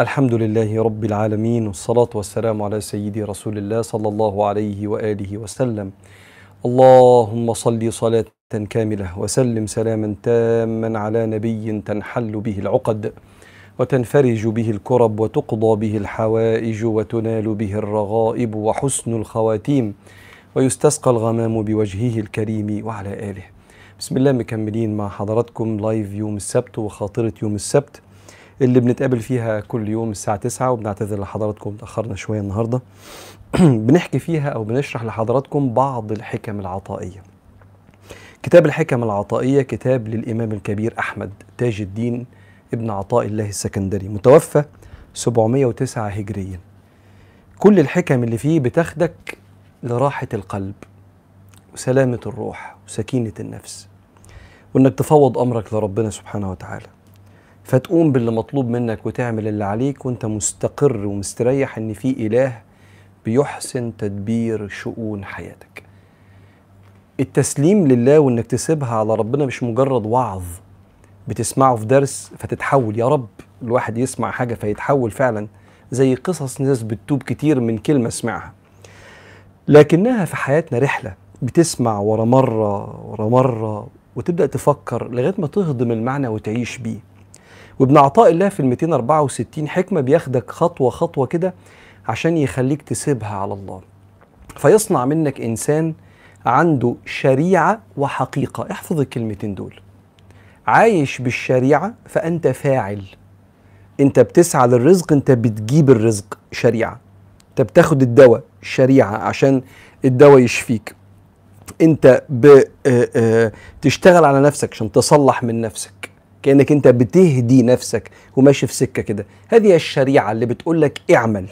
الحمد لله رب العالمين والصلاة والسلام على سيدي رسول الله صلى الله عليه وآله وسلم. اللهم صل صلاة كاملة وسلم سلاما تاما على نبي تنحل به العقد وتنفرج به الكرب وتقضى به الحوائج وتنال به الرغائب وحسن الخواتيم ويستسقى الغمام بوجهه الكريم وعلى آله. بسم الله مكملين مع حضراتكم لايف يوم السبت وخاطرة يوم السبت. اللي بنتقابل فيها كل يوم الساعة 9 وبنعتذر لحضراتكم تأخرنا شوية النهاردة. بنحكي فيها أو بنشرح لحضراتكم بعض الحكم العطائية. كتاب الحكم العطائية كتاب للإمام الكبير أحمد تاج الدين ابن عطاء الله السكندري متوفى 709 هجريا. كل الحكم اللي فيه بتاخدك لراحة القلب وسلامة الروح وسكينة النفس وإنك تفوض أمرك لربنا سبحانه وتعالى. فتقوم باللي مطلوب منك وتعمل اللي عليك وانت مستقر ومستريح إن في إله بيحسن تدبير شؤون حياتك. التسليم لله وإنك تسيبها على ربنا مش مجرد وعظ بتسمعه في درس فتتحول. يا رب الواحد يسمع حاجة فيتحول فعلا زي قصص ناس بتتوب كتير من كلمة سمعها لكنها في حياتنا رحلة بتسمع ورا مرة ورا مرة وتبدأ تفكر لغاية ما تهضم المعنى وتعيش بيه. وابن عطاء الله في ال 264 حكمة بياخدك خطوة خطوة كده عشان يخليك تسيبها على الله. فيصنع منك إنسان عنده شريعة وحقيقة. احفظ الكلمتين دول. عايش بالشريعة فأنت فاعل. أنت بتسعى للرزق أنت بتجيب الرزق شريعة. أنت بتاخد الدواء شريعة عشان الدواء يشفيك. أنت بتشتغل على نفسك عشان تصلح من نفسك. كأنك أنت بتهدي نفسك وماشي في سكة كده. هذه الشريعة اللي بتقول لك اعمل.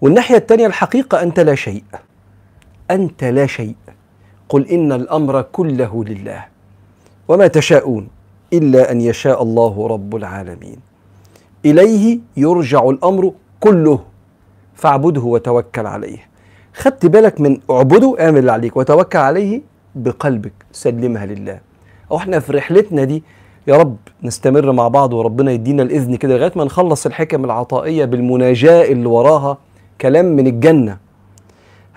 والناحية الثانية الحقيقة أنت لا شيء. أنت لا شيء. قل إن الأمر كله لله. وما تشاءون إلا أن يشاء الله رب العالمين. إليه يرجع الأمر كله. فاعبده وتوكل عليه. خدت بالك من اعبده؟ اعمل اللي عليك. وتوكل عليه بقلبك. سلمها لله. أو إحنا في رحلتنا دي يا رب نستمر مع بعض وربنا يدينا الإذن كده لغاية ما نخلص الحكم العطائية بالمناجاة اللي وراها. كلام من الجنة.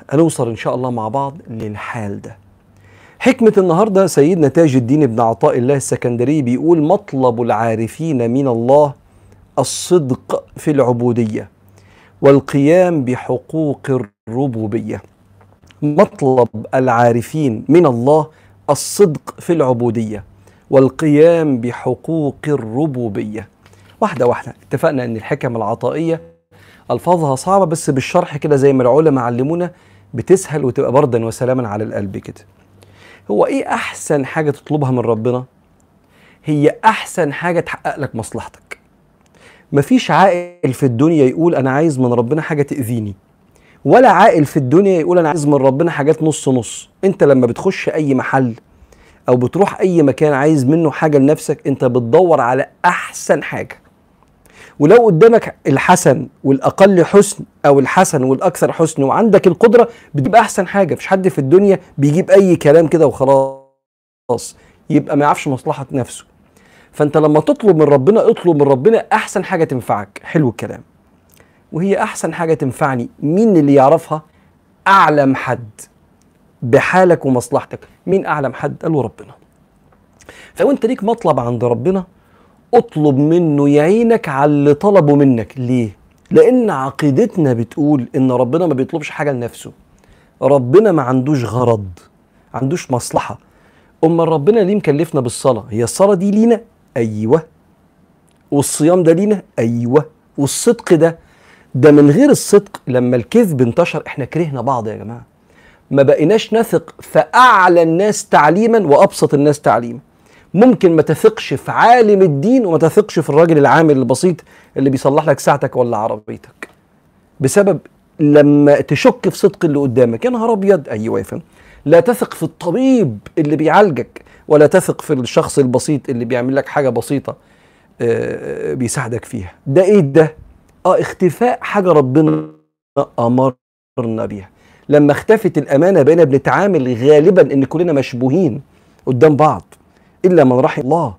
هنوصل إن شاء الله مع بعض للحال ده. حكمة النهاردة سيدنا تاج الدين ابن عطاء الله السكندري بيقول مطلب العارفين من الله الصدق في العبودية والقيام بحقوق الربوبية. مطلب العارفين من الله الصدق في العبودية. والقيام بحقوق الربوبية. واحدة واحدة اتفقنا إن الحكم العطائية ألفاظها صعبة بس بالشرح كده زي ما العلماء علمونا بتسهل وتبقى بردا وسلاما على القلب كده. هو إيه أحسن حاجة تطلبها من ربنا؟ هي أحسن حاجة تحقق لك مصلحتك. مفيش عاقل في الدنيا يقول أنا عايز من ربنا حاجة تأذيني ولا عاقل في الدنيا يقول أنا عايز من ربنا حاجات نص نص. أنت لما بتخش أي محل أو بتروح أي مكان عايز منه حاجة لنفسك أنت بتدور على أحسن حاجة. ولو قدامك الحسن والأقل حسن أو الحسن والأكثر حسن وعندك القدرة بتجيب أحسن حاجة. مفيش حد في الدنيا بيجيب أي كلام كده وخلاص. يبقى ما يعرفش مصلحة نفسه. فأنت لما تطلب من ربنا اطلب من ربنا أحسن حاجة تنفعك. حلو الكلام. وهي أحسن حاجة تنفعني مين اللي يعرفها؟ أعلم حد. بحالك ومصلحتك. مين أعلم حد؟ قالوا ربنا. فلو أنت ليك مطلب عند ربنا اطلب منه يعينك على اللي طلبه منك. ليه؟ لأن عقيدتنا بتقول إن ربنا ما بيطلبش حاجة لنفسه. ربنا ما عندوش غرض عندوش مصلحة. اما ربنا ليه مكلفنا بالصلاة؟ هي الصلاة دي لينا؟ أيوه. والصيام ده لينا؟ أيوه. والصدق ده ده من غير الصدق لما الكذب انتشر إحنا كرهنا بعض يا جماعة. ما بقيناش نثق في أعلى الناس تعليما وأبسط الناس تعليما ممكن ما تثقش في عالم الدين وما تثقش في الراجل العامل البسيط اللي بيصلح لك ساعتك ولا عربيتك. بسبب لما تشك في صدق اللي قدامك. يا نهار أبيض. أيوه يا فندم. لا تثق في الطبيب اللي بيعالجك ولا تثق في الشخص البسيط اللي بيعمل لك حاجة بسيطة بيساعدك فيها. ده إيه ده؟ آه اختفاء حاجة ربنا أمرنا بيها. لما اختفت الأمانة بقينا بنتعامل غالبا إن كلنا مشبوهين قدام بعض إلا من رحم الله.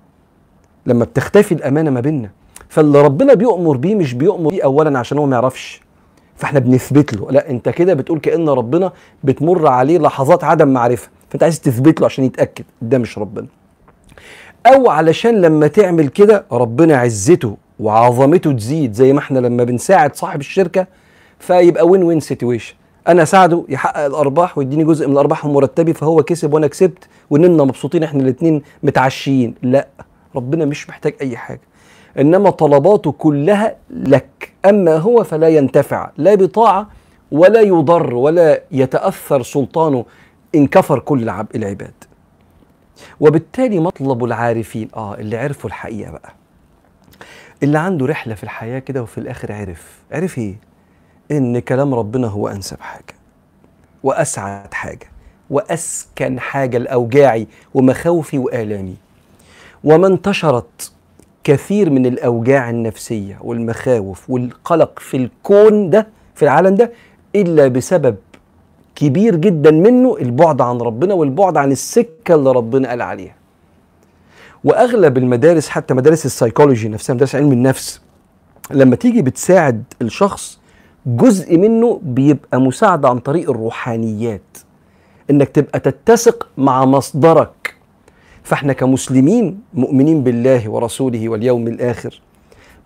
لما بتختفي الأمانة ما بيننا. فاللي ربنا بيؤمر بيه مش بيؤمر بيه اولا عشان هو ما يعرفش. فإحنا بنثبت له. لا أنت كده بتقول كأن ربنا بتمر عليه لحظات عدم معرفة. فأنت عايز تثبت له عشان يتأكد. ده مش ربنا. أو علشان لما تعمل كده ربنا عزته وعظمته تزيد زي ما إحنا لما بنساعد صاحب الشركة فيبقى وين وين سيتويشن أنا اساعده يحقق الارباح ويديني جزء من الارباح مرتبي فهو كسب وأنا كسبت واننا مبسوطين إحنا الاثنين متعشيين. لا ربنا مش محتاج اي حاجة. انما طلباته كلها لك. اما هو فلا ينتفع لا بطاعة ولا يضر ولا يتأثر سلطانه إن كفر كل العب- العباد. وبالتالي مطلب العارفين. آه اللي عرفوا الحقيقة بقى. اللي عنده رحلة في الحياة كده وفي الآخر عرف. عرف إيه؟ إن كلام ربنا هو أنسب حاجة وأسعد حاجة وأسكن حاجة لاوجاعي ومخاوفي وآلامي. وما انتشرت كثير من الأوجاع النفسية والمخاوف والقلق في الكون ده في العالم ده إلا بسبب كبير جدا منه البعد عن ربنا والبعد عن السكة اللي ربنا قال عليها. وأغلب المدارس حتى مدارس السيكولوجي نفسها مدارس علم النفس لما تيجي بتساعد الشخص جزء منه بيبقى مساعدة عن طريق الروحانيات. إنك تبقى تتسق مع مصدرك. فإحنا كمسلمين مؤمنين بالله ورسوله واليوم الآخر.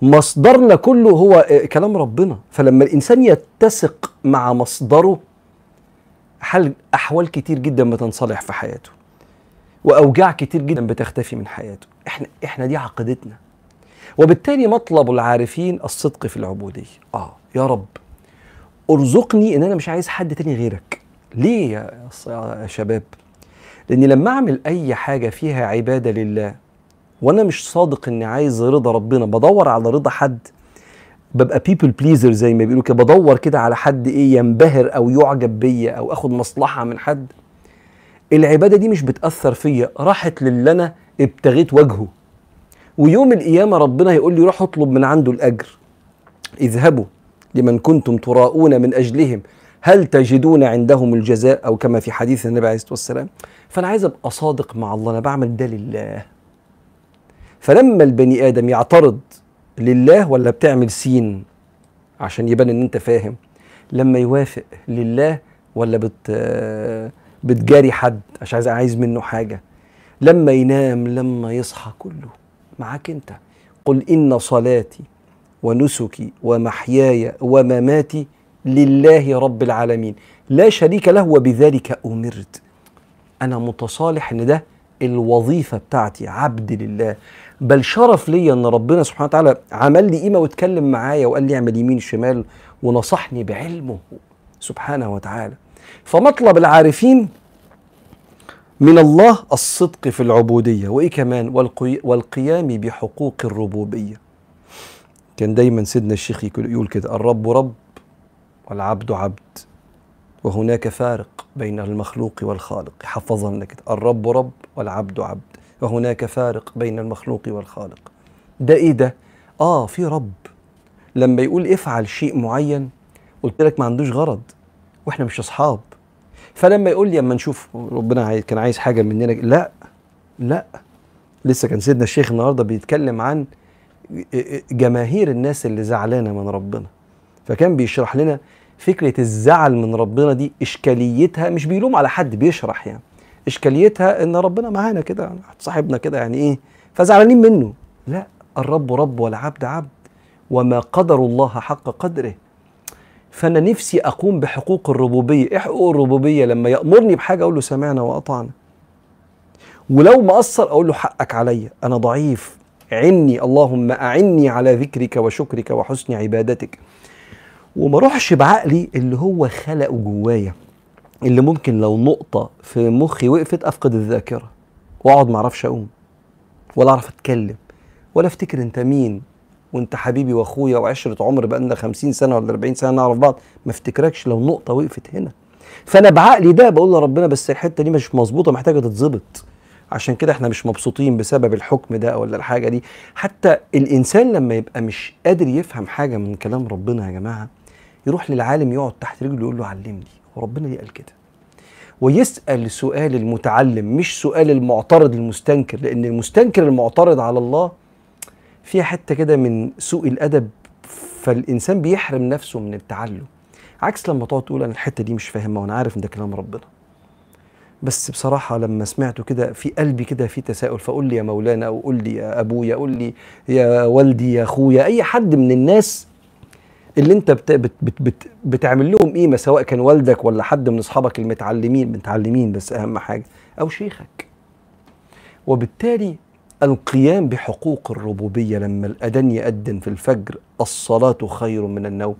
مصدرنا كله هو كلام ربنا. فلما الإنسان يتسق مع مصدره حل أحوال كتير جدا بتنصلح في حياته؟ وأوجاع كتير جدا بتختفي من حياته. إحنا إحنا دي عقيدتنا. وبالتالي مطلب العارفين الصدق في العبودية. آه يا رب. ارزقني ان أنا مش عايز حد تاني غيرك. ليه يا شباب؟ لأني لما أعمل أي حاجة فيها عبادة لله وأنا مش صادق إني عايز رضا ربنا بدور على رضا حد ببقى بيبل بليزر زي ما بيقولوا كده بدور كده على حد إيه ينبهر أو يعجب بيا أو آخد مصلحة من حد. العبادة دي مش بتأثر فيا راحت للي أنا ابتغيت وجهه. ويوم القيامة ربنا هيقول لي روح اطلب من عنده الأجر. اذهبوا. لمن كنتم تراءون من أجلهم هل تجدون عندهم الجزاء؟ أو كما في حديث النبي عليه الصلاة والسلام فأنا عايز أبقى صادق مع الله أنا بعمل ده لله. فلما البني آدم يعترض لله ولا بتعمل سين عشان يبان إن أنت فاهم لما يوافق لله ولا بت بتجاري حد عشان عايز عايز منه حاجة لما ينام لما يصحى كله معاك أنت. قل إن صلاتي ونسكي ومحياي ومماتي لله رب العالمين. لا شريك له وبذلك أمرت. أنا متصالح إن ده الوظيفة بتاعتي عبد لله. بل شرف ليا إن ربنا سبحانه وتعالى عمل لي قيمة واتكلم معايا وقال لي اعمل يمين شمال ونصحني بعلمه سبحانه وتعالى. فمطلب العارفين من الله الصدق في العبودية. وإيه كمان؟ والقي والقيام بحقوق الربوبية. كان دايما سيدنا الشيخ يقول كده الرب رب والعبد عبد وهناك فارق بين المخلوق والخالق. حفظها لنا كده الرب رب والعبد عبد وهناك فارق بين المخلوق والخالق. ده إيه ده؟ آه في رب. لما يقول افعل شيء معين قلت لك ما عندوش غرض وإحنا مش أصحاب. فلما يقول لي أما نشوف ربنا عايز كان عايز حاجة مننا لا لا. لسه كان سيدنا الشيخ النهارده بيتكلم عن جماهير الناس اللي زعلانة من ربنا. فكان بيشرح لنا فكرة الزعل من ربنا دي إشكاليتها مش بيلوم على حد بيشرح يعني. إشكاليتها إن ربنا معانا كده صاحبنا كده يعني إيه فزعلانين منه. لا الرب رب والعبد عبد وما قدر الله حق قدره. فأنا نفسي أقوم بحقوق الربوبية. إيه حقوق الربوبية لما يأمرني بحاجة أقول له سمعنا وأطعنا. ولو ما قصر أقول له حقك عليا أنا ضعيف. عني اللهم أعني على ذكرك وشكرك وحسن عبادتك. وما اروحش بعقلي اللي هو خلقه جوايا اللي ممكن لو نقطة في مخي وقفت أفقد الذاكرة وأقعد ما أعرفش أقوم ولا أعرف أتكلم ولا أفتكر أنت مين وأنت حبيبي وأخويا وعشرة عمر بقالنا خمسين سنة ولا أربعين سنة نعرف بعض. ما أفتكركش لو نقطة وقفت هنا. فأنا بعقلي ده بقول لربنا بس الحتة دي مش مظبوطة محتاجة تتظبط. عشان كده إحنا مش مبسوطين بسبب الحكم ده ولا الحاجة دي. حتى الإنسان لما يبقى مش قادر يفهم حاجة من كلام ربنا يا جماعة يروح للعالم يقعد تحت رجله يقول له علمني. وربنا ليه قال كده. ويسأل سؤال المتعلم مش سؤال المعترض المستنكر لأن المستنكر المعترض على الله فيها حتة كده من سوء الأدب فالإنسان بيحرم نفسه من التعلم. عكس لما تقعد تقول أنا الحتة دي مش فاهمها وأنا عارف إن ده كلام ربنا. بس بصراحة لما سمعته كده في قلبي كده في تساؤل فقول لي يا مولانا أو قول لي يا أبويا قول لي يا والدي يا أخويا أي حد من الناس اللي أنت بت بت بت بت بتعمل لهم قيمة سواء كان والدك ولا حد من أصحابك المتعلمين متعلمين بس أهم حاجة أو شيخك. وبالتالي القيام بحقوق الربوبية لما الأذان يأذن في الفجر الصلاة خير من النوم.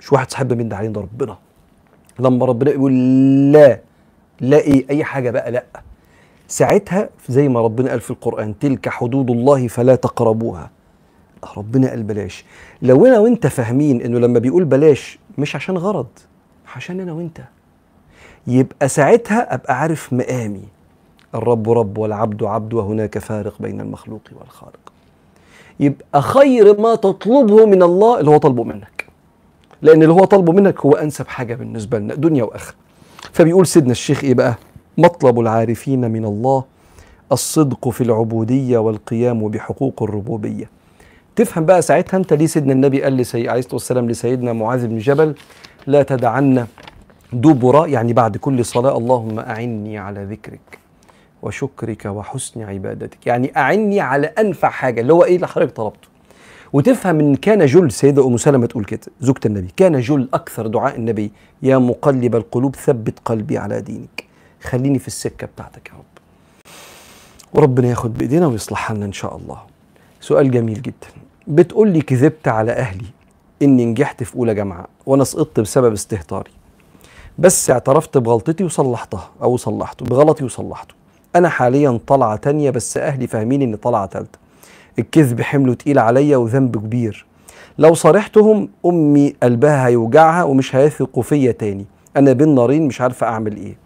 مش واحد صاحبنا من ده علينا ربنا. لما ربنا يقول لا لا إيه أي حاجة بقى لا. ساعتها زي ما ربنا قال في القرآن تلك حدود الله فلا تقربوها. ربنا قال بلاش. لو أنا وأنت فاهمين إنه لما بيقول بلاش مش عشان غرض عشان أنا وأنت. يبقى ساعتها أبقى عارف مقامي. الرب رب والعبد عبد وهناك فارق بين المخلوق والخالق. يبقى خير ما تطلبه من الله اللي هو طلبه منك. لأن اللي هو طلبه منك هو أنسب حاجة بالنسبة لنا دنيا وآخرة. فبيقول سيدنا الشيخ إيه بقى؟ مطلب العارفين من الله الصدق في العبودية والقيام بحقوق الربوبية. تفهم بقى ساعتها أنت ليه سيدنا النبي قال لسي عليه الصلاة والسلام لسيدنا معاذ بن جبل لا تدعن دبر يعني بعد كل صلاة اللهم أعني على ذكرك وشكرك وحسن عبادتك. يعني أعني على أنفع حاجة اللي هو إيه اللي حضرتك طلبته. وتفهم إن كان جل سيدة أم سلمة تقول كده زوجة النبي كان جل أكثر دعاء النبي يا مقلب القلوب ثبت قلبي على دينك خليني في السكة بتاعتك يا رب. وربنا ياخد بإيدينا ويصلح لنا إن شاء الله. سؤال جميل جدا. بتقول لي كذبت على أهلي إني نجحت في أولى جامعة وأنا سقطت بسبب استهتاري. بس اعترفت بغلطتي وصلحتها أو صلحته بغلطي وصلحته. أنا حاليا طلعة تانية بس أهلي فاهمين إني طلعة تالتة. الكذب حمله تقيل عليا وذنب كبير. لو صارحتهم أمي قلبها هيوجعها ومش هيثقوا فيا تاني. أنا بين نارين مش عارفة أعمل إيه.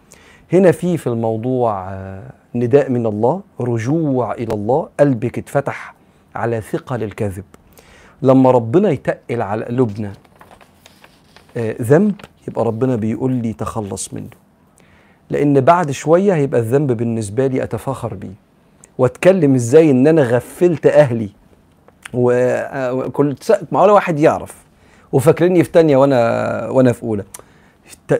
هنا في في الموضوع آه، نداء من الله رجوع إلى الله قلبك اتفتح على ثقة للكذب لما ربنا يتقل على قلوبنا آه، ذنب يبقى ربنا بيقول لي تخلص منه. لأن بعد شوية هيبقى الذنب بالنسبة لي أتفاخر بيه. واتكلم إزاي إن أنا غفلت أهلي. وكل معقوله واحد يعرف. وفاكريني في تانية وأنا وأنا في أولى.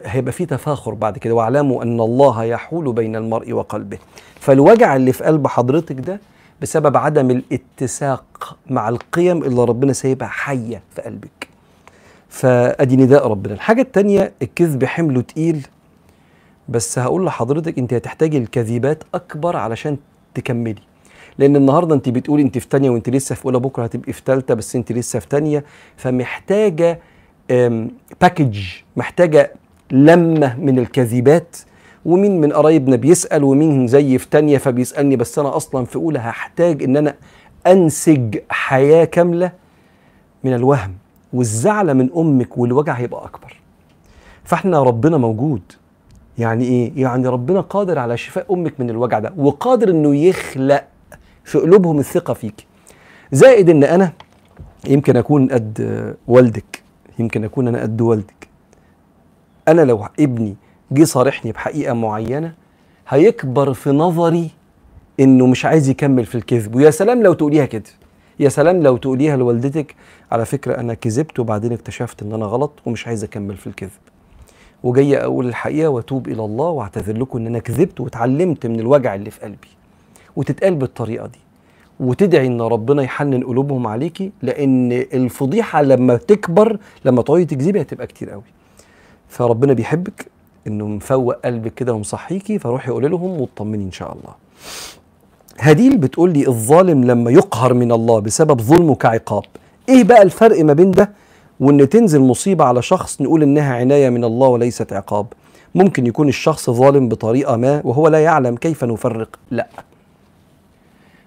هيبقى في تفاخر بعد كده. واعلموا أن الله يحول بين المرء وقلبه. فالوجع اللي في قلب حضرتك ده بسبب عدم الاتساق مع القيم اللي ربنا سايبها حية في قلبك. فأدي نداء ربنا. الحاجة التانية الكذب حمله تقيل. بس هقول لحضرتك أنت هتحتاجي الكذبات أكبر علشان تكملي. لأن النهارده أنت بتقولي أنت في تانية وأنت لسه في أولى بكرة هتبقي في ثالثه بس أنت لسه في تانية. فمحتاجة باكج محتاجة لمة من الكذبات ومين من قرايبنا بيسأل ومين زي في تانية فبيسألني بس أنا أصلا في أولى هحتاج إن أنا أنسج حياة كاملة من الوهم والزعل من أمك والوجع هيبقى أكبر. فإحنا ربنا موجود. يعني إيه؟ يعني ربنا قادر على شفاء أمك من الوجع ده وقادر إنه يخلق في قلوبهم الثقة فيك. زائد إن أنا يمكن أكون قد والدك يمكن أكون أنا قد والدك. أنا لو ابني جه صارحني بحقيقة معينة هيكبر في نظري إنه مش عايز يكمل في الكذب. ويا سلام لو تقوليها كده. يا سلام لو تقوليها لوالدتك على فكرة أنا كذبت وبعدين اكتشفت إن أنا غلط ومش عايز أكمل في الكذب. وجاي أقول الحقيقة وأتوب إلى الله وأعتذر لكم إن أنا كذبت واتعلمت من الوجع اللي في قلبي. وتتقال بالطريقة دي. وتدعي إن ربنا يحنن قلوبهم عليكي لأن الفضيحة لما تكبر لما تقعدي تكذبي هتبقى كتير قوي. فربنا بيحبك إنه مفوق قلبك كده ومصحيكي فروحي قولي لهم واطمني إن شاء الله. هديل بتقول لي الظالم لما يقهر من الله بسبب ظلمه كعقاب. إيه بقى الفرق ما بين ده؟ وإن تنزل مصيبة على شخص نقول إنها عناية من الله وليست عقاب. ممكن يكون الشخص ظالم بطريقة ما وهو لا يعلم كيف نفرق. لا.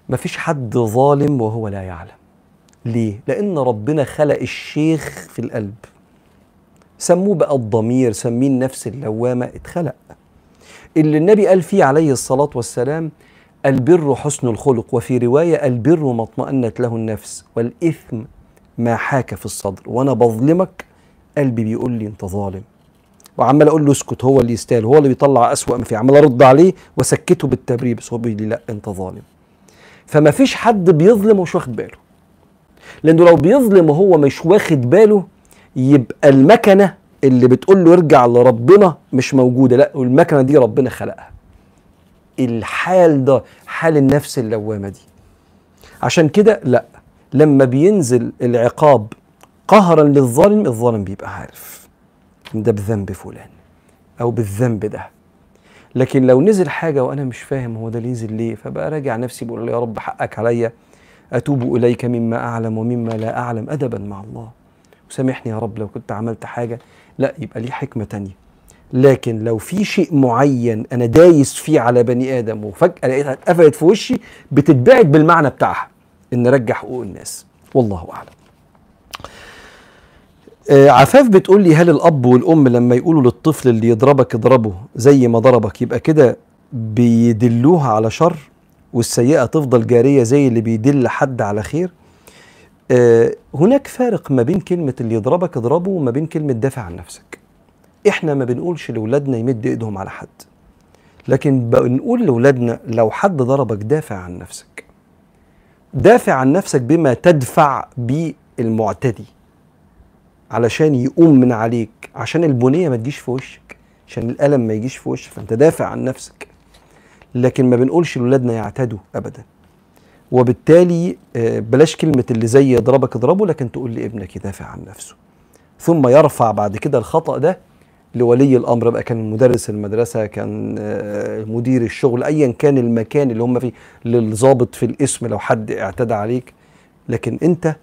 مفيش حد ظالم وهو لا يعلم. ليه؟ لأن ربنا خلق الشيخ في القلب. سموه بقى الضمير سميه النفس اللوامة اتخلق. اللي النبي قال فيه عليه الصلاة والسلام البر حسن الخلق وفي رواية البر ما اطمأنت له النفس والإثم ما حاك في الصدر. وأنا بظلمك قلبي بيقول لي أنت ظالم. وعمال أقول له اسكت هو اللي يستاهل هو اللي بيطلع أسوأ ما فيه. عمال أرد عليه واسكته بالتبرير بس هو بيقول لي لا أنت ظالم. فما فيش حد بيظلم ومش واخد باله. لأنه لو بيظلم وهو مش واخد باله يبقى المكنة اللي بتقول له ارجع لربنا مش موجودة. لا والمكنة دي ربنا خلقها. الحال ده حال النفس اللوامة دي. عشان كده لا لما بينزل العقاب قهرا للظالم الظالم بيبقى عارف ده بذنب فلان أو بالذنب ده. لكن لو نزل حاجة وأنا مش فاهم هو ده نزل ليه فبقى راجع نفسي بقول يا رب حقك عليا أتوب إليك مما أعلم ومما لا أعلم أدبا مع الله. وسامحني يا رب لو كنت عملت حاجة. لا يبقى ليه حكمة تانية. لكن لو في شيء معين أنا دايس فيه على بني آدم وفجأة لقيتها اتقفلت في وشي بتتبعد بالمعنى بتاعها. إن رجع حقوق الناس. والله أعلم. آه، عفاف بتقول لي هل الأب والأم لما يقولوا للطفل اللي يضربك اضربه زي ما ضربك يبقى كده بيدلوها على شر والسيئة تفضل جارية زي اللي بيدل حد على خير؟ آه، هناك فارق ما بين كلمة اللي يضربك اضربه وما بين كلمة دافع عن نفسك. إحنا ما بنقولش لأولادنا يمد إيدهم على حد لكن بنقول لأولادنا لو حد ضربك دافع عن نفسك. دافع عن نفسك بما تدفع به المعتدي علشان يقوم من عليك عشان البنية ما تجيش في وشك عشان الألم ما يجيش في وشك فأنت دافع عن نفسك. لكن ما بنقولش لاولادنا يعتدوا ابدا. وبالتالي آه، بلاش كلمة اللي زي يضربك اضربه لكن تقول لابنك يدافع عن نفسه. ثم يرفع بعد كده الخطأ ده لولي الأمر بقى كان مدرس المدرسة كان آه، مدير الشغل ايا كان المكان اللي هم فيه للضابط في الاسم لو حد اعتدى عليك. لكن أنت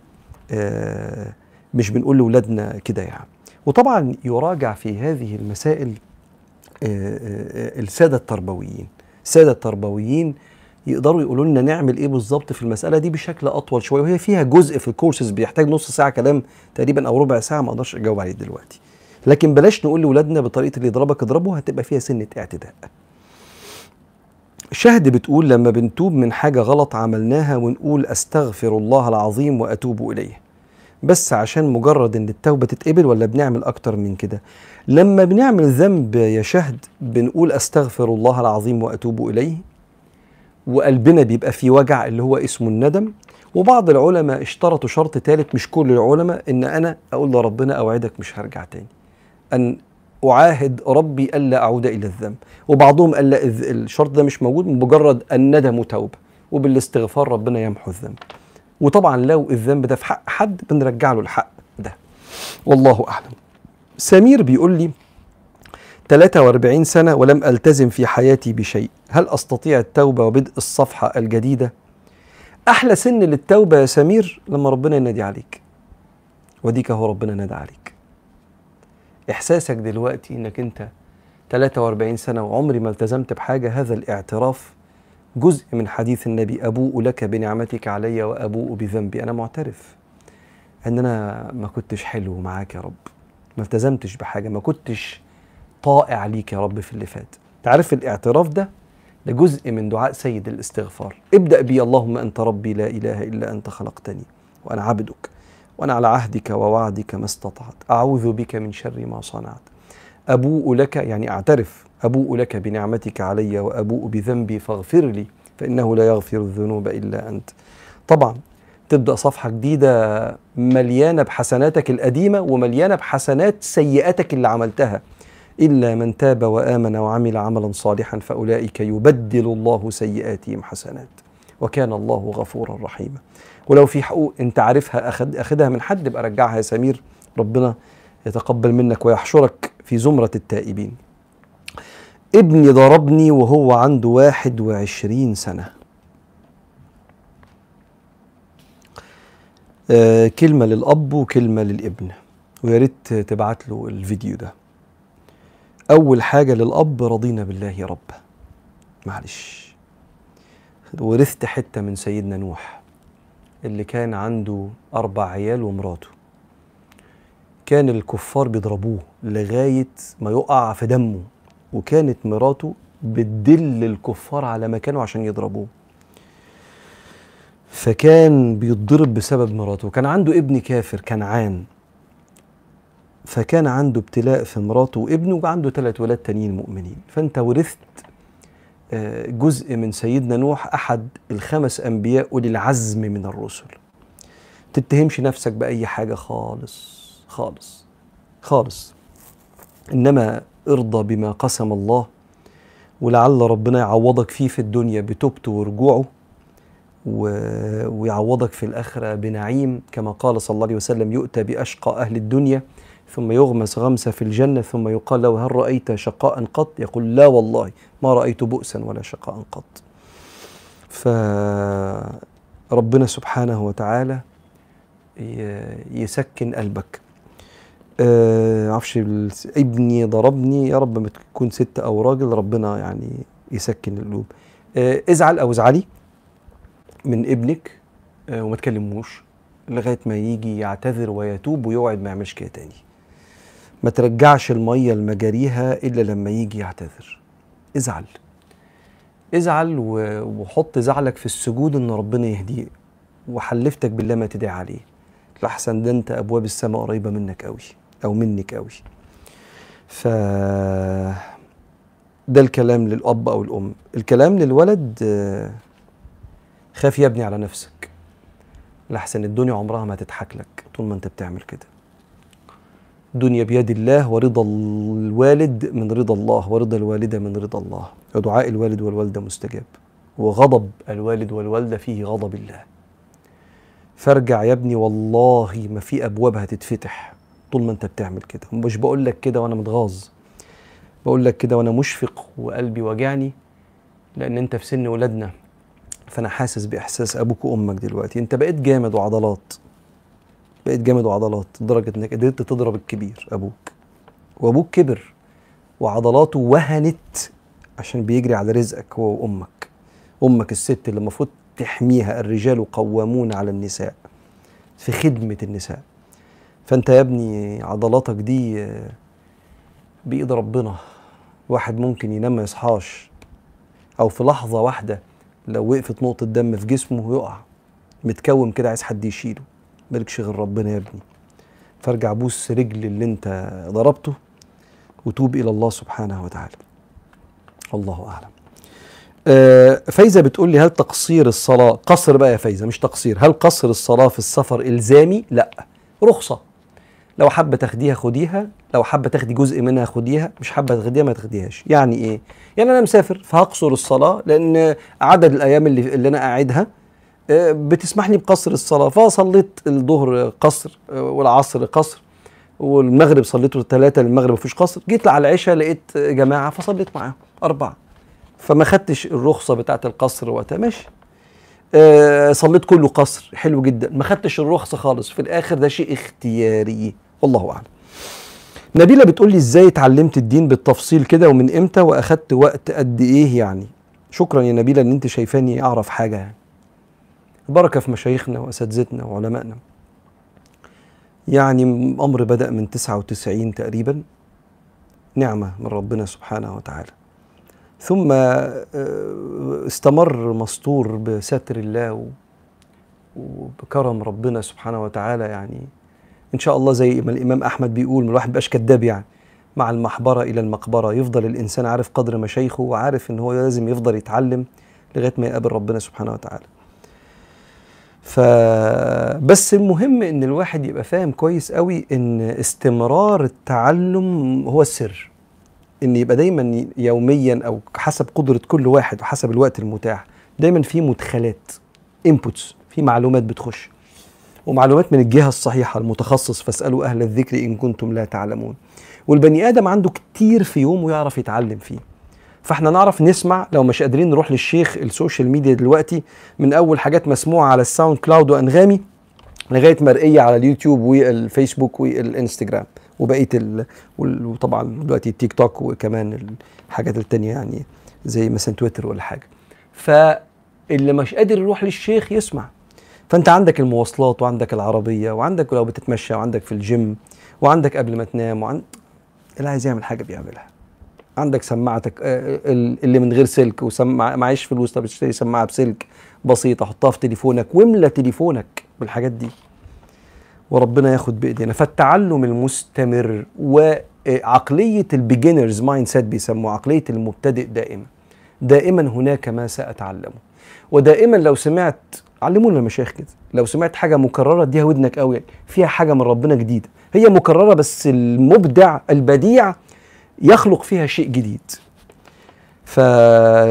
آه، مش بنقول لاولادنا كده يعني. وطبعا يراجع في هذه المسائل آه، السادة التربويين. السادة التربويين يقدروا يقولوا لنا نعمل إيه بالظبط في المسألة دي بشكل أطول شوية. وهي فيها جزء في الكورسز بيحتاج نص ساعة كلام تقريبا أو ربع ساعة ما أقدرش أجاوب عليه دلوقتي. لكن بلاش نقول لاولادنا بطريقة اللي يضربك اضربه هتبقى فيها سنة اعتداء. شهد بتقول لما بنتوب من حاجة غلط عملناها ونقول أستغفر الله العظيم وأتوب إليه. بس عشان مجرد إن التوبة تتقبل ولا بنعمل أكتر من كده؟ لما بنعمل ذنب يا شهد بنقول أستغفر الله العظيم وأتوب إليه. وقلبنا بيبقى فيه وجع اللي هو اسمه الندم. وبعض العلماء اشترطوا شرط ثالث مش كل العلماء إن أنا أقول لربنا أوعدك مش هرجع تاني. أن أعاهد ربي ألا أعود إلى الذنب. وبعضهم قال لا الشرط ده مش موجود مجرد الندم توبه وبالاستغفار ربنا يمحو الذنب. وطبعا لو الذنب ده في حق حد بنرجع له الحق ده. والله أعلم. سمير بيقول لي 43 سنة ولم ألتزم في حياتي بشيء. هل أستطيع التوبة وبدء الصفحة الجديدة؟ أحلى سن للتوبة يا سمير لما ربنا ينادي عليك. وديك هو ربنا نادى عليك. إحساسك دلوقتي إنك أنت 43 سنة وعمري ما التزمت بحاجة هذا الاعتراف جزء من حديث النبي أبوء لك بنعمتك علي وأبوء بذنبي. أنا معترف أن أنا ما كنتش حلو معاك يا رب. ما التزمتش بحاجة ما كنتش طائع ليك يا رب في اللي فات. تعرف الاعتراف ده؟ ده جزء من دعاء سيد الاستغفار. ابدأ بي اللهم أنت ربي لا إله إلا أنت خلقتني وأنا عبدك. وأنا على عهدك ووعدك ما استطعت. أعوذ بك من شر ما صنعت. أبوء لك يعني أعترف أبوء لك بنعمتك علي وأبوء بذنبي فاغفر لي فإنه لا يغفر الذنوب إلا أنت. طبعا تبدأ صفحة جديدة مليانة بحسناتك القديمة ومليانة بحسنات سيئاتك اللي عملتها. إلا من تاب وآمن وعمل عملا صالحا فأولئك يبدل الله سيئاتهم حسنات. وكان الله غفورا رحيما. ولو في حقوق انت عارفها أخد أخدها من حد يبقى رجعها يا سمير. ربنا يتقبل منك ويحشرك في زمرة التائبين. ابني ضربني وهو عنده واحد وعشرين سنة. آه كلمة للأب وكلمة للابن. ويا ريت تبعت له الفيديو ده. أول حاجة للأب رضينا بالله ربا معلش. ورثت حتة من سيدنا نوح. اللي كان عنده أربع عيال ومراته. كان الكفار بيضربوه لغاية ما يقع في دمه وكانت مراته بتدل الكفار على مكانه عشان يضربوه. فكان بيتضرب بسبب مراته. كان عنده ابن كافر كنعان. فكان عنده ابتلاء في مراته وابنه وعنده ثلاث ولاد تانيين مؤمنين. فأنت ورثت جزء من سيدنا نوح أحد الخمس أنبياء أولي العزم من الرسل. تتهمش نفسك بأي حاجة خالص خالص خالص. إنما ارضى بما قسم الله ولعل ربنا يعوضك فيه في الدنيا بتوبته ورجوعه و... ويعوضك في الآخرة بنعيم كما قال صلى الله عليه وسلم يؤتى بأشقى أهل الدنيا ثم يغمس غمسة في الجنة ثم يقال له هل رأيت شقاء قط؟ يقول لا والله ما رأيت بؤسا ولا شقاء قط. فربنا سبحانه وتعالى يسكن قلبك. آه عفش ابني ضربني يا رب ما تكون ست أو راجل ربنا يعني يسكن القلوب. آه ازعل أو ازعلي من ابنك آه وما تكلموش لغاية ما يجي يعتذر ويتوب ويوعد ما يعملش كده تاني. ما ترجعش المية لمجاريها إلا لما يجي يعتذر. ازعل. ازعل وحط زعلك في السجود إن ربنا يهديه. وحلفتك بالله ما تدعي عليه. لحسن ده أنت أبواب السماء قريبة منك قوي أو منك قوي ف ده الكلام للأب أو الأم. الكلام للولد خاف يا ابني على نفسك. لحسن الدنيا عمرها ما تضحك لك طول ما أنت بتعمل كده. الدنيا بيد الله ورضا الوالد من رضا الله ورضا الوالدة من رضا الله. ودعاء الوالد والوالدة مستجاب. وغضب الوالد والوالدة فيه غضب الله. فارجع يا ابني والله ما في أبواب هتتفتح طول ما انت بتعمل كده. مش بقول لك كده وأنا متغاظ. بقول لك كده وأنا مشفق وقلبي واجعني لأن انت في سن ولادنا. فأنا حاسس بإحساس أبوك وأمك دلوقتي. انت بقيت جامد وعضلات. بقيت جامد وعضلات لدرجة إنك قدرت تضرب الكبير أبوك. وأبوك كبر وعضلاته وهنت عشان بيجري على رزقك هو وأمك. أمك الست اللي المفروض تحميها الرجال قوامون على النساء في خدمة النساء. فأنت يا ابني عضلاتك دي بإيد ربنا واحد ممكن ينام ما يصحاش. أو في لحظة واحدة لو وقفت نقطة دم في جسمه يقع متكوم كده عايز حد يشيله. مالكش غير ربنا يا ابني. فارجع بوس رجل اللي انت ضربته وتوب إلى الله سبحانه وتعالى. الله أعلم. آه فايزة بتقول لي هل تقصير الصلاة قصر بقى يا فايزة مش تقصير. هل قصر الصلاة في السفر إلزامي؟ لا. رخصة. لو حابة تاخديها خديها لو حابة تاخدي جزء منها خديها مش حابة تاخديها ما تاخديهاش. يعني إيه؟ يعني أنا مسافر فهقصر الصلاة لأن عدد الأيام اللي, اللي أنا قاعدها بتسمح لي بقصر الصلاة. فصليت الظهر قصر والعصر قصر والمغرب صليته ثلاثة المغرب مفيش قصر. جيت على العشاء لقيت جماعة فصليت معاهم أربعة. فما خدتش الرخصة بتاعة القصر وقتها ماشي. آه صليت كله قصر حلو جدا. ما خدتش الرخصة خالص. في الآخر ده شيء اختياري والله أعلم. نبيلة بتقول لي إزاي اتعلمت الدين بالتفصيل كده ومن إمتى وأخدت وقت قد إيه يعني؟ شكرا يا نبيلة إن أنت شايفاني أعرف حاجة يعني. بركة في مشايخنا وأساتذتنا وعلمائنا. يعني أمر بدأ من 99 تقريبا. نعمة من ربنا سبحانه وتعالى. ثم استمر مستور بستر الله وبكرم ربنا سبحانه وتعالى. يعني إن شاء الله زي ما الإمام أحمد بيقول من الواحد بقاش كذاب يعني. مع المحبرة إلى المقبرة. يفضل الإنسان عارف قدر مشايخه وعارف إن هو لازم يفضل يتعلم لغاية ما يقابل ربنا سبحانه وتعالى. فبس المهم إن الواحد يبقى فاهم كويس قوي إن استمرار التعلم هو السر. إن يبقى دايما يوميا أو حسب قدرة كل واحد وحسب الوقت المتاح دايما في مدخلات inputs في معلومات بتخش. ومعلومات من الجهة الصحيحة المتخصص فاسألوا أهل الذكر إن كنتم لا تعلمون. والبني آدم عنده كتير في يومه يعرف يتعلم فيه. فاحنا نعرف نسمع لو مش قادرين نروح للشيخ ال social media دلوقتي من أول حاجات مسموعة على ال SoundCloud وأنغامي لغاية مرئيه على اليوتيوب والفيسبوك والإنستجرام وبقية ال... وطبعا دلوقتي التيك توك وكمان الحاجات التانية يعني زي مثلا تويتر ولا حاجة. فاللي مش قادر يروح للشيخ يسمع. فأنت عندك المواصلات وعندك العربية وعندك لو بتتمشى وعندك في الجيم وعندك قبل ما تنام وعند اللي عايز يعمل حاجة بيعملها. عندك سماعتك اللي من غير سلك وسمع معيش فلوس طب اشتري سماعة بسلك بسيطة حطها في تليفونك واملى تليفونك بالحاجات دي. وربنا ياخد بإيدينا. فالتعلم المستمر وعقلية ال beginner's mindset بيسموها عقلية المبتدئ دائما. دائما هناك ما سأتعلمه. ودائما لو سمعت علمونا المشايخ كده لو سمعت حاجة مكررة اديها ودنك قوي فيها حاجة من ربنا جديدة. هي مكررة بس المبدع البديع يخلق فيها شيء جديد. ف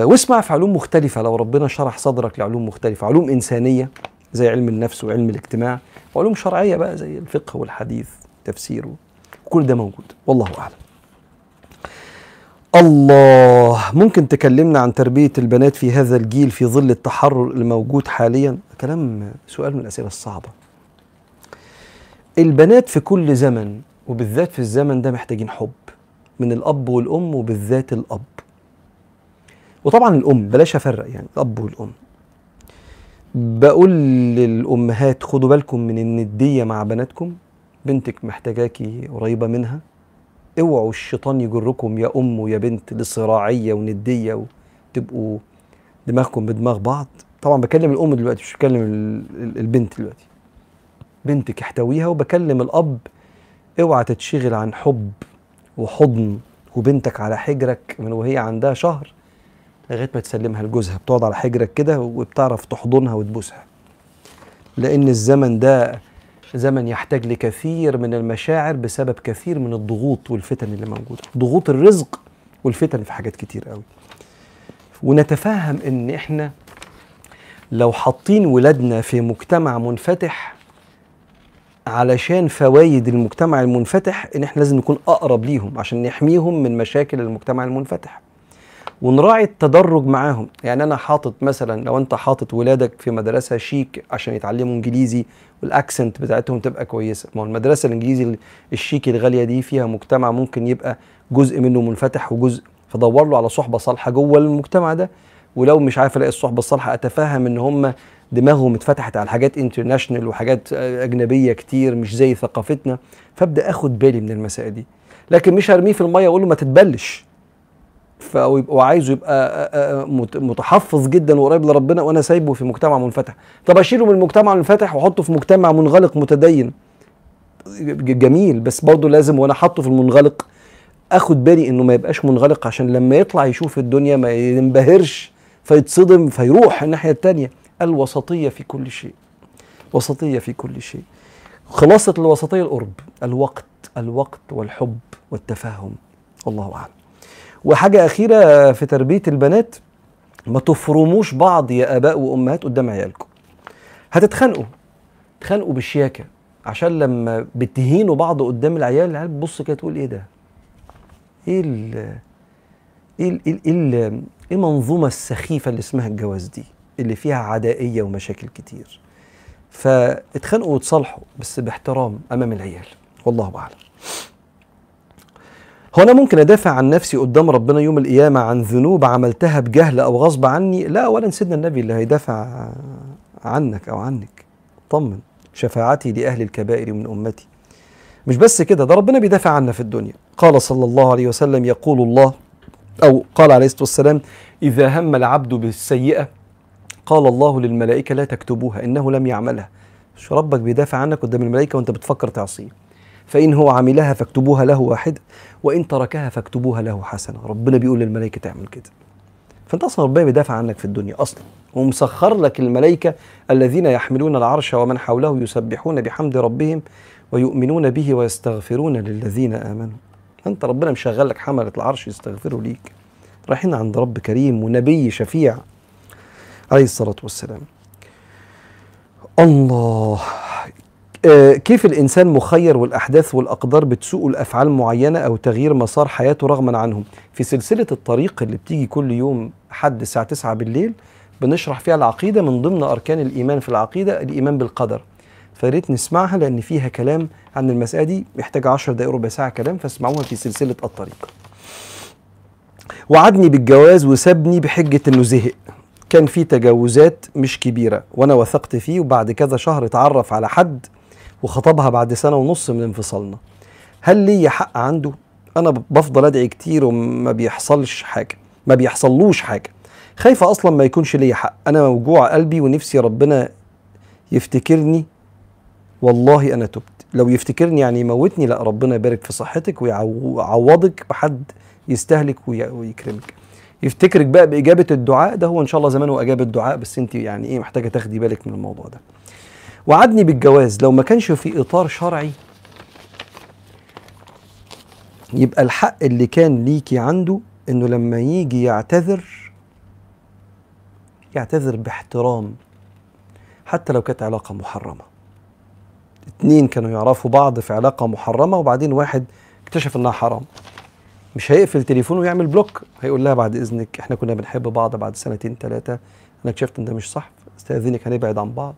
واسمع في علوم مختلفة لو ربنا شرح صدرك لعلوم مختلفة علوم إنسانية زي علم النفس وعلم الاجتماع وعلوم شرعية بقى زي الفقه والحديث تفسير كل ده موجود. والله أعلم. الله ممكن تكلمنا عن تربية البنات في هذا الجيل في ظل التحرر الموجود حاليا؟ كلام سؤال من الأسئلة الصعبة. البنات في كل زمن وبالذات في الزمن ده محتاجين حب. من الأب والأم وبالذات الأب. وطبعا الأم بلاش أفرق يعني الأب والأم. بقول للأمهات خدوا بالكم من الندية مع بناتكم؟ بنتك محتاجاكي قريبة منها. اوعوا الشيطان يجركم يا أم ويا بنت لصراعية وندية وتبقوا دماغكم بدماغ بعض. طبعا بكلم الأم دلوقتي مش بكلم البنت دلوقتي. بنتك احتويها وبكلم الأب اوعى تتشغل عن حب. وحضن وبنتك على حجرك من وهي عندها شهر لغاية ما تسلمها لجوزها. بتقعد على حجرك كده وبتعرف تحضنها وتبوسها. لأن الزمن ده زمن يحتاج لكثير من المشاعر بسبب كثير من الضغوط والفتن اللي موجودة. ضغوط الرزق والفتن في حاجات كتير قوي. ونتفهم إن إحنا لو حاطين ولادنا في مجتمع منفتح علشان فوايد المجتمع المنفتح إن إحنا لازم نكون أقرب ليهم عشان نحميهم من مشاكل المجتمع المنفتح. ونراعي التدرج معاهم. يعني أنا حاطط مثلا لو أنت حاطط ولادك في مدرسة شيك عشان يتعلموا إنجليزي وال accent بتاعتهم تبقى كويسة. ما هو المدرسة الإنجليزي الشيك الغالية دي فيها مجتمع ممكن يبقى جزء منه منفتح وجزء فدور له على صحبة صالحة جوه المجتمع ده. ولو مش عارف ألاقي الصحبة الصالحة أتفهم إن هم دماغهم اتفتحت على حاجات انترناشونال وحاجات أجنبية كتير مش زي ثقافتنا فأبدأ أخد بالي من المسائل دي. لكن مش هرميه في المية وأقول له ما تتبلش. وعايزه يبقى متحفظ جدا وقريب لربنا وأنا سايبه في مجتمع منفتح. طب أشيله من المجتمع المنفتح وأحطه في مجتمع منغلق متدين؟ جميل بس برضه لازم وأنا حاطه في المنغلق أخد بالي إنه ما يبقاش منغلق عشان لما يطلع يشوف الدنيا ما ينبهرش فيتصدم فيروح الناحية الثانية الوسطية في كل شيء. وسطية في كل شيء. خلاصة الوسطية القرب الوقت الوقت والحب والتفاهم. والله أعلم. وحاجة أخيرة في تربية البنات ما تفرموش بعض يا آباء وأمهات قدام عيالكم. هتتخانقوا تخانقوا بالشياكة عشان لما بتهينوا بعض قدام العيال العيال بتبص كده تقول إيه ده؟ إيه ال إيه ال إيه ال إيه المنظومة السخيفة اللي اسمها الجواز دي؟ اللي فيها عدائية ومشاكل كتير. فاتخانقوا وتصالحوا بس باحترام أمام العيال والله أعلم. هو أنا ممكن أدافع عن نفسي قدام ربنا يوم القيامة عن ذنوب عملتها بجهل أو غصب عني. لا اولا سيدنا النبي اللي هيدافع عنك أو عنك. طمن شفاعتي لأهل الكبائر من أمتي. مش بس كده ده ربنا بيدافع عنا في الدنيا. قال صلى الله عليه وسلم يقول الله أو قال عليه الصلاة والسلام إذا هم العبد بالسيئة قال الله للملائكة لا تكتبوها إنه لم يعملها. مش ربك بيدافع عنك قدام الملائكة وأنت بتفكر تعصيه. فإن هو عملها فاكتبوها له واحدة وإن تركها فاكتبوها له حسنة. ربنا بيقول للملائكة تعمل كده. فأنت أصلا ربنا بيدافع عنك في الدنيا أصلا. ومسخر لك الملائكة الذين يحملون العرش ومن حوله يسبحون بحمد ربهم ويؤمنون به ويستغفرون للذين آمنوا. أنت ربنا مشغل لك حملة العرش يستغفروا ليك. رايحين عند رب كريم ونبي شفيع. عليه الصلاة والسلام. الله. كيف الإنسان مخير والأحداث والأقدار بتسوق الأفعال معينة أو تغيير مسار حياته رغما عنهم؟ في سلسلة الطريق اللي بتيجي كل يوم حد الساعة 9 بالليل بنشرح فيها العقيدة من ضمن أركان الإيمان في العقيدة الإيمان بالقدر. فريت نسمعها لأن فيها كلام عن المساله دي محتاجه 10 دقائق ربع ساعة كلام فاسمعوها في سلسلة الطريق. وعدني بالجواز وسابني بحجة إنه زهق. كان في تجاوزات مش كبيرة وأنا وثقت فيه وبعد كذا شهر اتعرف على حد وخطبها بعد سنة ونص من انفصالنا. هل لي حق عنده؟ أنا بفضل أدعي كتير وما بيحصلش حاجة ما بيحصلوش حاجة. خايفة أصلا ما يكونش ليا حق. أنا موجوع قلبي ونفسي ربنا يفتكرني. والله أنا تبت. لو يفتكرني يعني يموتني لا ربنا يبارك في صحتك ويعوضك بحد يستهلك ويكرمك. يفتكرك بقى بإجابة الدعاء ده هو إن شاء الله زمانه أجاب الدعاء بس أنت يعني إيه محتاجة تاخدي بالك من الموضوع ده. وعدني بالجواز لو ما كانش في إطار شرعي يبقى الحق اللي كان ليكي عنده إنه لما يجي يعتذر يعتذر باحترام حتى لو كانت علاقة محرمة. اتنين كانوا يعرفوا بعض في علاقة محرمة وبعدين واحد اكتشف إنها حرام. مش هيقفل تليفونه ويعمل بلوك هيقول لها بعد إذنك إحنا كنا بنحب بعض بعد سنتين ثلاثة أنا اكتشفت إن ده مش صح استأذنك هنبعد عن بعض.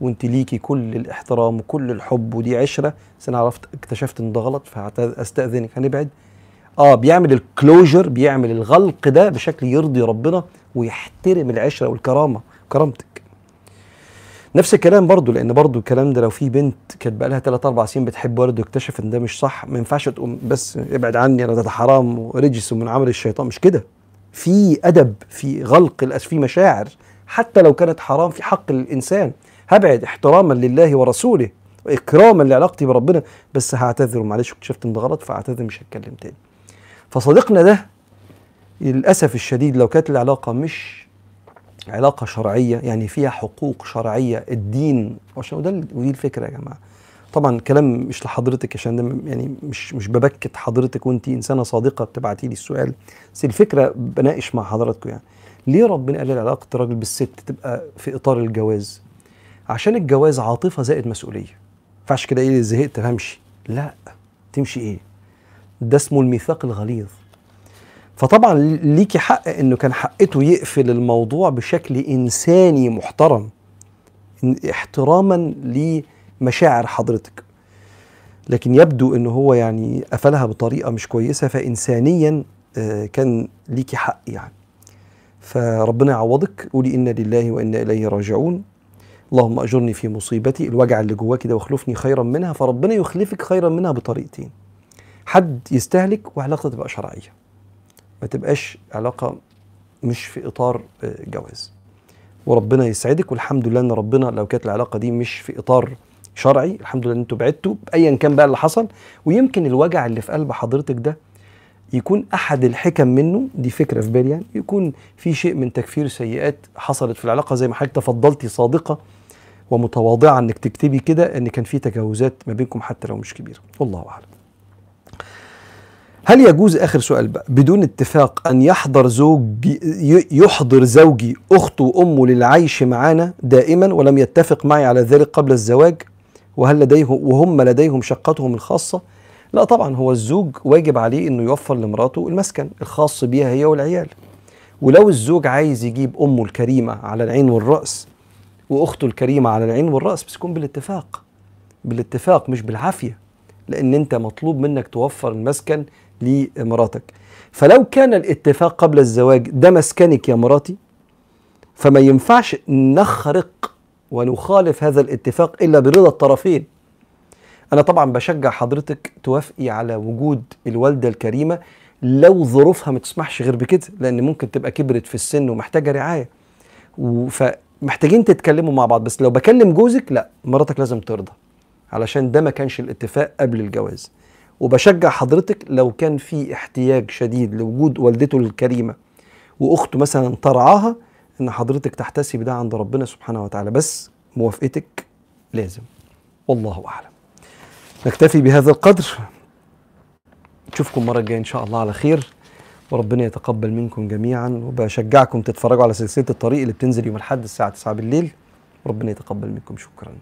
وإنت ليكي كل الإحترام وكل الحب ودي عشرة بس أنا عرفت اكتشفت إن ده غلط فاستاذنك هنبعد. آه بيعمل الكلوجر بيعمل الغلق ده بشكل يرضي ربنا ويحترم العشرة والكرامة كرامتك. نفس الكلام برضو لأن برضو الكلام ده لو في بنت كانت بقى لها 3 4 سنين بتحب ولد واكتشف إن ده مش صح ما ينفعش تقوم بس ابعد عني أنا ده حرام ورجس ومن عمل الشيطان. مش كده. في أدب في غلق في مشاعر حتى لو كانت حرام في حق الإنسان. هبعد احتراما لله ورسوله وإكراما لعلاقتي بربنا بس هعتذر. ومعلش اكتشفت إن ده غلط فاعتذر مش هتكلم تاني. فصديقنا ده للأسف الشديد لو كانت العلاقة مش علاقة شرعية يعني فيها حقوق شرعية الدين. عشان وده ودي الفكرة يا جماعة. طبعا كلام مش لحضرتك عشان ده يعني مش مش ببكت حضرتك وانت إنسانة صادقة بتبعتي لي السؤال. بس الفكرة بناقش مع حضراتكم يعني. ليه ربنا قال علاقة الراجل بالست تبقى في إطار الجواز؟ عشان الجواز عاطفة زائد مسؤولية. ما كده إيه زهقت همشي لا تمشي إيه؟ ده اسمه الميثاق الغليظ. فطبعا ليكي حق إنه كان حقته يقفل الموضوع بشكل إنساني محترم. احتراما لمشاعر حضرتك. لكن يبدو إنه هو يعني قفلها بطريقة مش كويسة فانسانيا كان ليكي حق يعني. فربنا يعوضك. قولي إنا لله وإنا إليه راجعون. اللهم أجرني في مصيبتي. الوجع اللي جواكي ده واخلفني خيرا منها فربنا يخلفك خيرا منها بطريقتين. حد يستهلك وعلاقته تبقى شرعية. ما تبقاش علاقة مش في إطار جواز. وربنا يسعدك والحمد لله إن ربنا لو كانت العلاقة دي مش في إطار شرعي الحمد لله إن أنتوا بعدتوا بايا كان بقى اللي حصل. ويمكن الوجع اللي في قلب حضرتك ده يكون أحد الحكم منه دي فكرة في بالي يعني يكون في شيء من تكفير سيئات حصلت في العلاقة. زي ما حضرتك تفضلتي صادقة ومتواضعة إنك تكتبي كده إن كان في تجاوزات ما بينكم حتى لو مش كبيرة. والله أعلم. هل يجوز آخر سؤال بقى؟ بدون اتفاق أن يحضر زوجي يحضر زوجي اخته وامه للعيش معنا دائما ولم يتفق معي على ذلك قبل الزواج؟ وهل لديهم وهم لديهم شقتهم الخاصة؟ لا طبعا هو الزوج واجب عليه إنه يوفر لمراته المسكن الخاص بيها هي والعيال. ولو الزوج عايز يجيب أمه الكريمة على العين والرأس وأخته الكريمة على العين والرأس بس يكون بالاتفاق. بالاتفاق مش بالعافية لأن أنت مطلوب منك توفر المسكن لمراتك. فلو كان الاتفاق قبل الزواج ده مسكنك يا مراتي فما ينفعش نخرق ونخالف هذا الاتفاق إلا برضا الطرفين. أنا طبعا بشجع حضرتك توافقي على وجود الوالدة الكريمة لو ظروفها ما تسمحش غير بكده لأن ممكن تبقى كبرت في السن ومحتاجة رعاية. فمحتاجين تتكلموا مع بعض بس لو بكلم جوزك لا مراتك لازم ترضى علشان ده ما كانش الاتفاق قبل الجواز. وبشجع حضرتك لو كان في احتياج شديد لوجود والدته الكريمة وأخته مثلا ترعاها إن حضرتك تحتسب ده عند ربنا سبحانه وتعالى. بس موافقتك لازم. والله أعلم. نكتفي بهذا القدر. نشوفكم المره الجايه إن شاء الله على خير. وربنا يتقبل منكم جميعا. وبشجعكم تتفرجوا على سلسلة الطريق اللي بتنزل يوم الأحد الساعة 9 بالليل. وربنا يتقبل منكم. شكرا.